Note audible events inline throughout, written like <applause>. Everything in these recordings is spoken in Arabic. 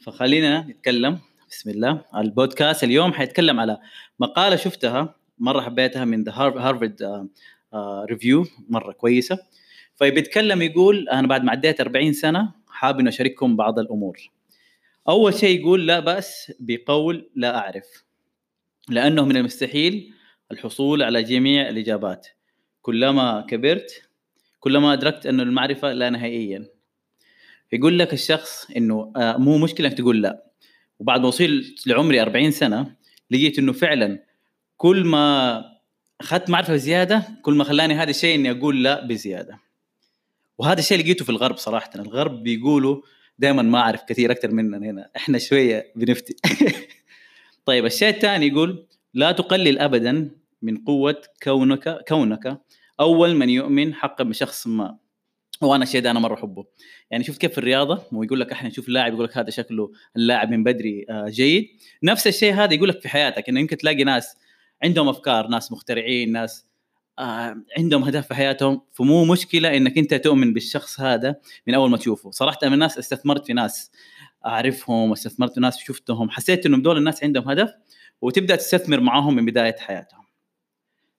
فخلينا نتكلم. بسم الله. البودكاست اليوم حيتكلم على مقالة شفتها مرة حبيتها من the Harvard Review مرة كويسة. فبيتكلم يقول أنا بعد ما عديت 40 سنة حابب إني أشارككم بعض الأمور. أول شيء يقول لا بأس بقول لا أعرف لأنه من المستحيل الحصول على جميع الإجابات. كلما كبرت كلما أدركت انه المعرفة لا نهائيا. يقول لك الشخص إنه آه، مو مشكلة إنك تقول لا. وبعد ما وصلت لعمري 40 سنة لقيت إنه فعلا كل ما اخذت معرفة زياده كل ما خلاني هذا الشيء إني أقول لا بزيادة. وهذا الشيء لقيته في الغرب صراحة. الغرب بيقولوا دائما ما أعرف كثير أكثر مننا هنا. إحنا شوية بنفتي. <laughs> طيب الشيء الثاني يقول لا تقلل ابدا من قوة كونك كونك أول من يؤمن حقا بشخص ما. وأنا الشيء ده أنا مرة أحبه. يعني شفت كيف في الرياضة؟ ويقول لك إحنا نشوف لاعب يقول لك هذا شكله اللاعب من بدري آه، جيد. نفس الشيء هذا يقول لك في حياتك إنه يمكن تلاقي ناس عندهم أفكار ناس مخترعين ناس آه، عندهم هدف في حياتهم. فمو مشكلة إنك أنت تؤمن بالشخص هذا من أول ما تشوفه. صراحة من الناس استثمرت في ناس أعرفهم واستثمرت في ناس شفتهم. حسيت انه دول الناس عندهم هدف وتبدأ تستثمر معاهم من بداية حياتهم.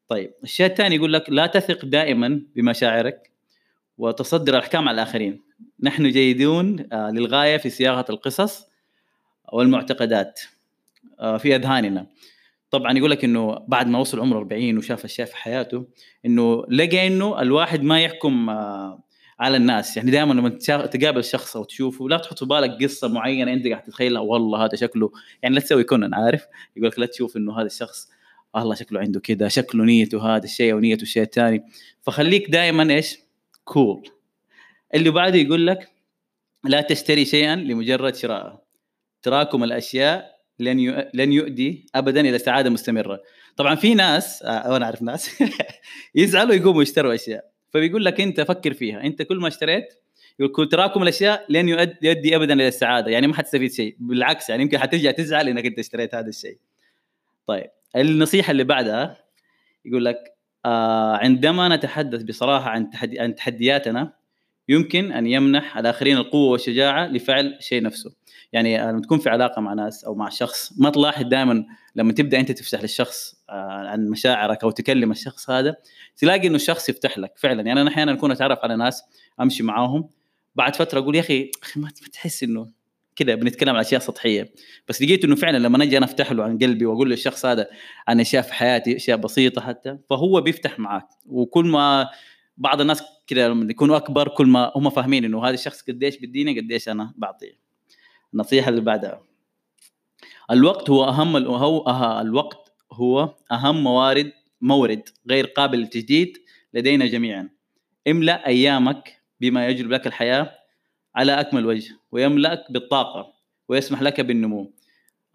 طيب الشيء الثاني يقول لك لا تثق دائما بمشاعرك. وتصدر الأحكام على الآخرين. نحن جيدون آه، للغاية في صياغة القصص والمعتقدات آه، في أذهاننا. طبعا يقول لك إنه بعد ما وصل عمره 40 وشاف اشياء في حياته إنه لقى إنه الواحد ما يحكم آه، على الناس. يعني دائما لما تقابل شخص أو تشوفه لا تحط في بالك قصة معينة أنت قاعد تتخيلها والله هذا شكله. يعني لا تسوي كونن عارف؟ يقول لك لا تشوف إنه هذا الشخص الله شكله عنده كذا شكله نيته هذا الشيء ونيته الشيء الثاني فخليك دائما إيش؟ كول cool. اللي بعده يقول لك لا تشتري شيئا لمجرد شرائه تراكم الأشياء لن لن يؤدي ابدا إلى سعاده مستمرة. طبعا في ناس آه أنا أعرف ناس <laughs> يزعلوا يقوموا يشتروا أشياء. فبيقول لك أنت فكر فيها. أنت كل ما اشتريت يقول تراكم الأشياء لن يؤدي ابدا إلى السعاده يعني ما حتستفيد شيء. بالعكس يعني يمكن حترجع تزعل إنك أنت اشتريت هذا الشيء. طيب النصيحة اللي بعدها يقول لك عندما نتحدث بصراحة عن تحدي عن تحدياتنا يمكن أن يمنح الآخرين القوة والشجاعة لفعل الشيء نفسه. يعني لما تكون في علاقة مع ناس أو مع شخص ما تلاحظ دائما لما تبدأ أنت تفتح للشخص آه، عن مشاعرك أو تكلم الشخص هذا تلاقي إنه الشخص يفتح لك فعلا. يعني أنا أحيانا أكون أتعرف على ناس أمشي معاهم بعد فترة أقول يا أخي أخي ما تحس إنه كذا بنتكلم عن أشياء سطحية. بس لقيت إنه فعلا لما أجي أنا أفتح له عن قلبي وأقول للشخص هذا عن اشياء في حياتي أشياء بسيطة حتى فهو بيفتح معك وكل ما بعض الناس كذا لما يكونوا أكبر كل ما هم فاهمين إنه هذا الشخص قديش بيديني قديش أنا بعطيه. النصيحة اللي بعدها. الوقت هو أهم هو أه الوقت هو أهم موارد مورد غير قابل للتجديد لدينا جميعا. املأ أيامك بما يجلب لك الحياة على أكمل وجه ويملأك بالطاقة ويسمح لك بالنمو.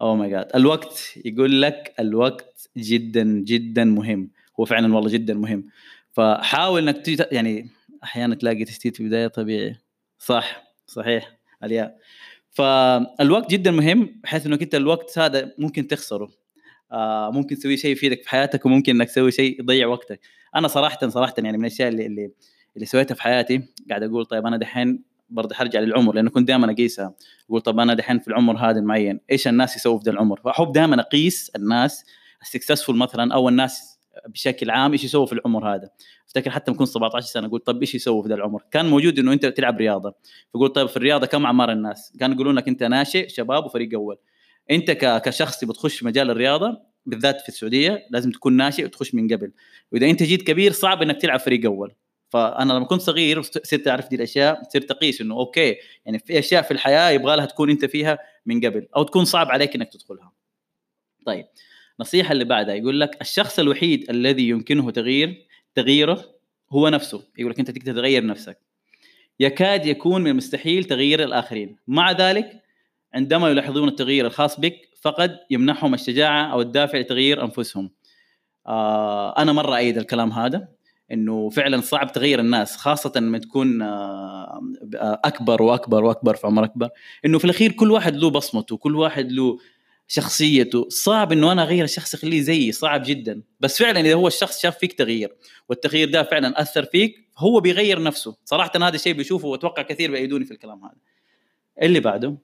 أو ماي جاد الوقت يقول لك الوقت جدا جدا مهم. هو فعلا والله جدا مهم. فحاول إنك يعني أحيانا تلاقي تشتيت في البداية طبيعي. صح صحيح الياء فالوقت جدا مهم بحيث إنك أنت الوقت هذا ممكن تخسره. آه ممكن تسوي شيء يفيدك في حياتك وممكن إنك تسوي شيء يضيع وقتك. أنا صراحة صراحة يعني من الأشياء اللي اللي, اللي سويتها في حياتي قاعد أقول طيب أنا دحين برضه حرجع للعمر لأنه كنت دائما أقيسها. أقول طب أنا دحين في العمر هذا المعين إيش الناس يسووا في ذا العمر؟ فأحب دائما أقيس الناس ال successful مثلا أو الناس بشكل عام إيش يسووا في العمر هذا. أفتكر حتى مكون 17 سنة أقول طب إيش يسووا في ذا العمر؟ كان موجود إنه أنت تلعب رياضة. فقول طيب في الرياضة كم أعمار الناس؟ كانوا يقولون لك أنت ناشئ شباب وفريق أول. أنت كشخص بتخش مجال الرياضة بالذات في السعودية لازم تكون ناشئ وتخش من قبل. وإذا أنت جيت كبير صعب إنك تلعب فريق أول. فأنا لما كنت صغير صرت أعرف دي الأشياء صرت أقيس إنه أوكي يعني في أشياء في الحياة يبغى لها تكون أنت فيها من قبل أو تكون صعب عليك إنك تدخلها. طيب النصيحه اللي بعدها يقول لك الشخص الوحيد الذي يمكنه تغيير تغييره هو نفسه. يقول لك أنت تقدر تغير نفسك. يكاد يكون من المستحيل تغيير الآخرين. مع ذلك عندما يلاحظون التغيير الخاص بك فقد يمنحهم الشجاعة أو الدافع لتغيير أنفسهم. آه أنا مرة ايد الكلام هذا. إنه فعلا صعب تغير الناس خاصة لما تكون آه أكبر وأكبر وأكبر في عمر أكبر. إنه في الأخير كل واحد له بصمته كل واحد له شخصيته. صعب إنه أنا أغير الشخص اخليه زيي صعب جدا. بس فعلا إذا هو الشخص شاف فيك تغيير والتغيير ده فعلا أثر فيك هو بيغير نفسه. صراحة هذا الشيء بيشوفه وأتوقع كثير بيأيدوني في الكلام هذا. اللي بعده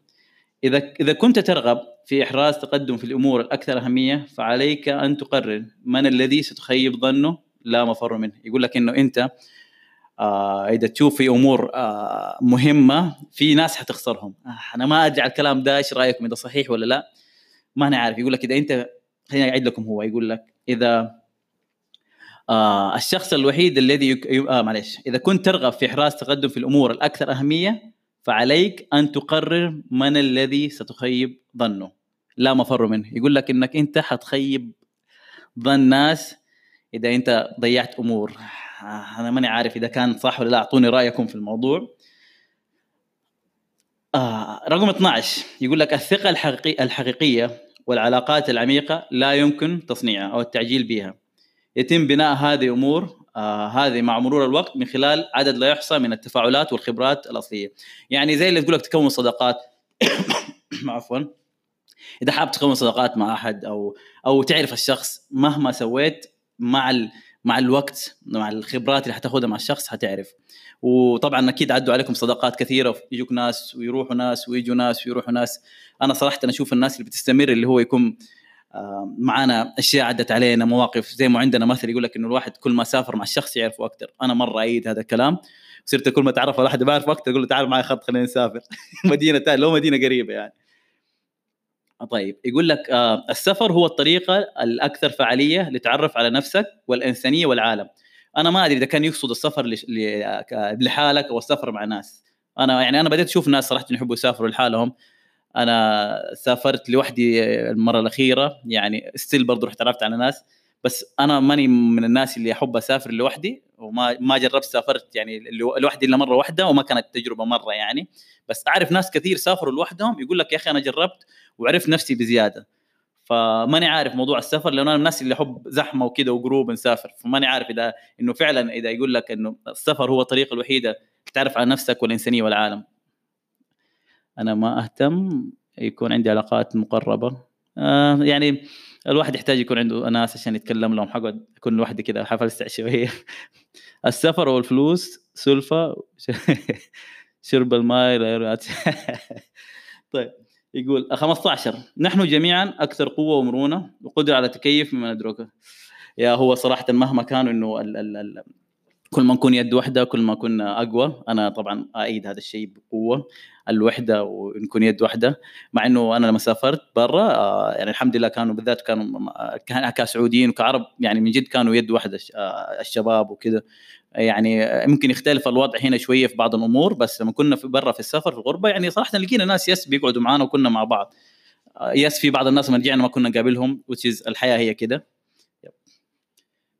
إذا إذا كنت ترغب في إحراز تقدم في الأمور الأكثر أهمية فعليك أن تقرر من الذي ستخيب ظنه. لا مفر منه. يقول لك إنه أنت آه إذا تشوف في أمور آه مهمة في ناس حتخسرهم. آه أنا ما أدري على الكلام ده إيش رأيكم؟ إذا صحيح ولا لا؟ ما أنا عارف. يقول لك إذا أنت خليني أعيد لكم هو. يقول لك إذا آه الشخص الوحيد الذي يك... آه معلش إذا كنت ترغب في إحراز تقدم في الأمور الأكثر أهمية فعليك أن تقرر من الذي ستخيب ظنه. لا مفر منه. يقول لك إنك أنت حتخيب ظن ناس إذا أنت ضيعت أمور. أنا ماني عارف إذا كان صح ولا لا. أعطوني رأيكم في الموضوع. آه رقم 12 يقول لك الثقة الحقيقية, الحقيقية والعلاقات العميقة لا يمكن تصنيعها أو التعجيل بها. يتم بناء هذه أمور آه هذه مع مرور الوقت من خلال عدد لا يحصى من التفاعلات والخبرات الأصلية. يعني زي اللي تقول لك تكون صداقات. <coughs> عفوا. إذا حاب تكون صداقات مع أحد أو أو تعرف الشخص مهما سويت مع ال... مع الوقت مع الخبرات اللي حتاخذها مع الشخص حتعرف. وطبعا أكيد عدوا عليكم صداقات كثيرة يجوك ناس ويروحوا ناس ويجوا ناس ويروحوا ناس. أنا صراحة أنا أشوف الناس اللي بتستمر اللي هو يكون معانا أشياء عدت علينا مواقف زي ما عندنا مثل يقول لك إنه الواحد كل ما سافر مع الشخص يعرفه أكثر أنا مرة أعيد هذا الكلام صرت كل ما تعرف على واحد بعرفه أكثر أقول له تعال معي خط خلينا نسافر. <laughs> مدينة لو مدينة قريبة يعني. طيب. يقول لك آه السفر هو الطريقة الأكثر فعالية لتعرف على نفسك والإنسانية والعالم. أنا ما أدري إذا كان يقصد السفر لحالك أو السفر مع ناس. أنا يعني أنا بديت أشوف ناس صراحة يحبوا يسافروا لحالهم. أنا سافرت لوحدي المرة الأخيرة يعني ستيل برضه رحت عرفت على ناس. بس أنا ماني من الناس اللي أحب أسافر لوحدي. وما ما جربت سافرت يعني لوحدي إلا مرة واحدة وما كانت تجربة مرة يعني. بس أعرف ناس كثير سافروا لوحدهم يقول لك يا أخي أنا جربت وعرفت نفسي بزيادة. فماني عارف موضوع السفر لأنه أنا من الناس اللي أحب زحمة وكذا وجروب نسافر. فماني عارف اذا إنه فعلا إذا يقول لك إنه السفر هو الطريقة الوحيدة تعرف على نفسك والإنسانية والعالم. أنا ما أهتم يكون عندي علاقات مقربة. آه يعني الواحد يحتاج يكون عنده ناس عشان يتكلم لهم حقعد اكون لوحدي كذا حفلسع شوية. <laughs> السفر والفلوس سلفة <laughs> شرب الماء <laughs> طيب يقول 15 نحن جميعا أكثر قوة ومرونة وقدرة على التكيف مما ندركه. يا هو صراحة مهما كانوا إنه ال ال ال كل ما نكون يد واحدة كل ما كنا أقوى. أنا طبعا ايد هذا الشيء بقوة الوحدة ونكون يد واحدة مع إنه أنا لما سافرت برا يعني الحمد لله كانوا بالذات كانوا كسعوديين وكعرب يعني من جد كانوا يد واحدة الشباب وكذا. يعني ممكن يختلف الوضع هنا شوية في بعض الأمور بس لما كنا في برا في السفر في الغربة يعني صراحة لقينا ناس يس بيقعدوا معانا وكنا مع بعض. يس في بعض الناس لما رجعنا ما كنا نقابلهم which الحياة هي كده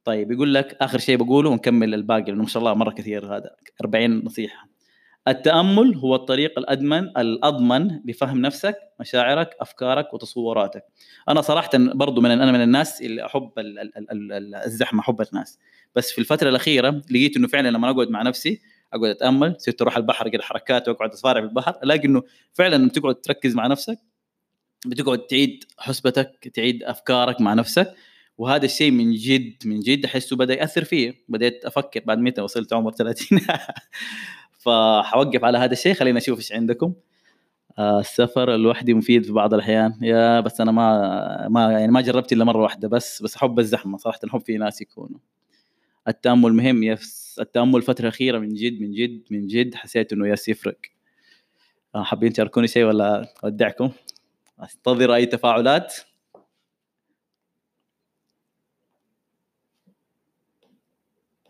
طيب يقول لك آخر شيء بقوله ونكمل الباقي لأنه ما شاء الله مرة كثير هذا. 40 نصيحة. التأمل هو الطريق الأدمن الأضمن لفهم نفسك مشاعرك أفكارك وتصوراتك. أنا صراحة برضو من أنا من الناس اللي أحب الزحمة أحب الناس. بس في الفترة الأخيرة لقيت إنه فعلا لما أقعد مع نفسي أقعد أتأمل صرت أروح البحر كده حركات وأقعد اتفارع في البحر ألاقي إنه فعلا لما تقعد تركز مع نفسك بتقعد تعيد حسبتك تعيد أفكارك مع نفسك. وهذا الشيء من جد من جد أحسه بدأ يأثر فيه بديت أفكر بعد متى وصلت عمر 30 <laughs> فحوقف على هذا الشيء. خلينا نشوف إيش عندكم. آه السفر لوحدي مفيد في بعض الأحيان. يا بس أنا ما ما يعني ما جربت إلا مرة واحدة بس بس احب الزحمة. صراحة احب في ناس يكونوا. التأمل مهم. يس التأمل الفترة الأخيرة من جد من جد من جد حسيت إنه يس يفرق. آه حابين تشاركوني شيء ولا أودعكم؟ أنتظر أي تفاعلات.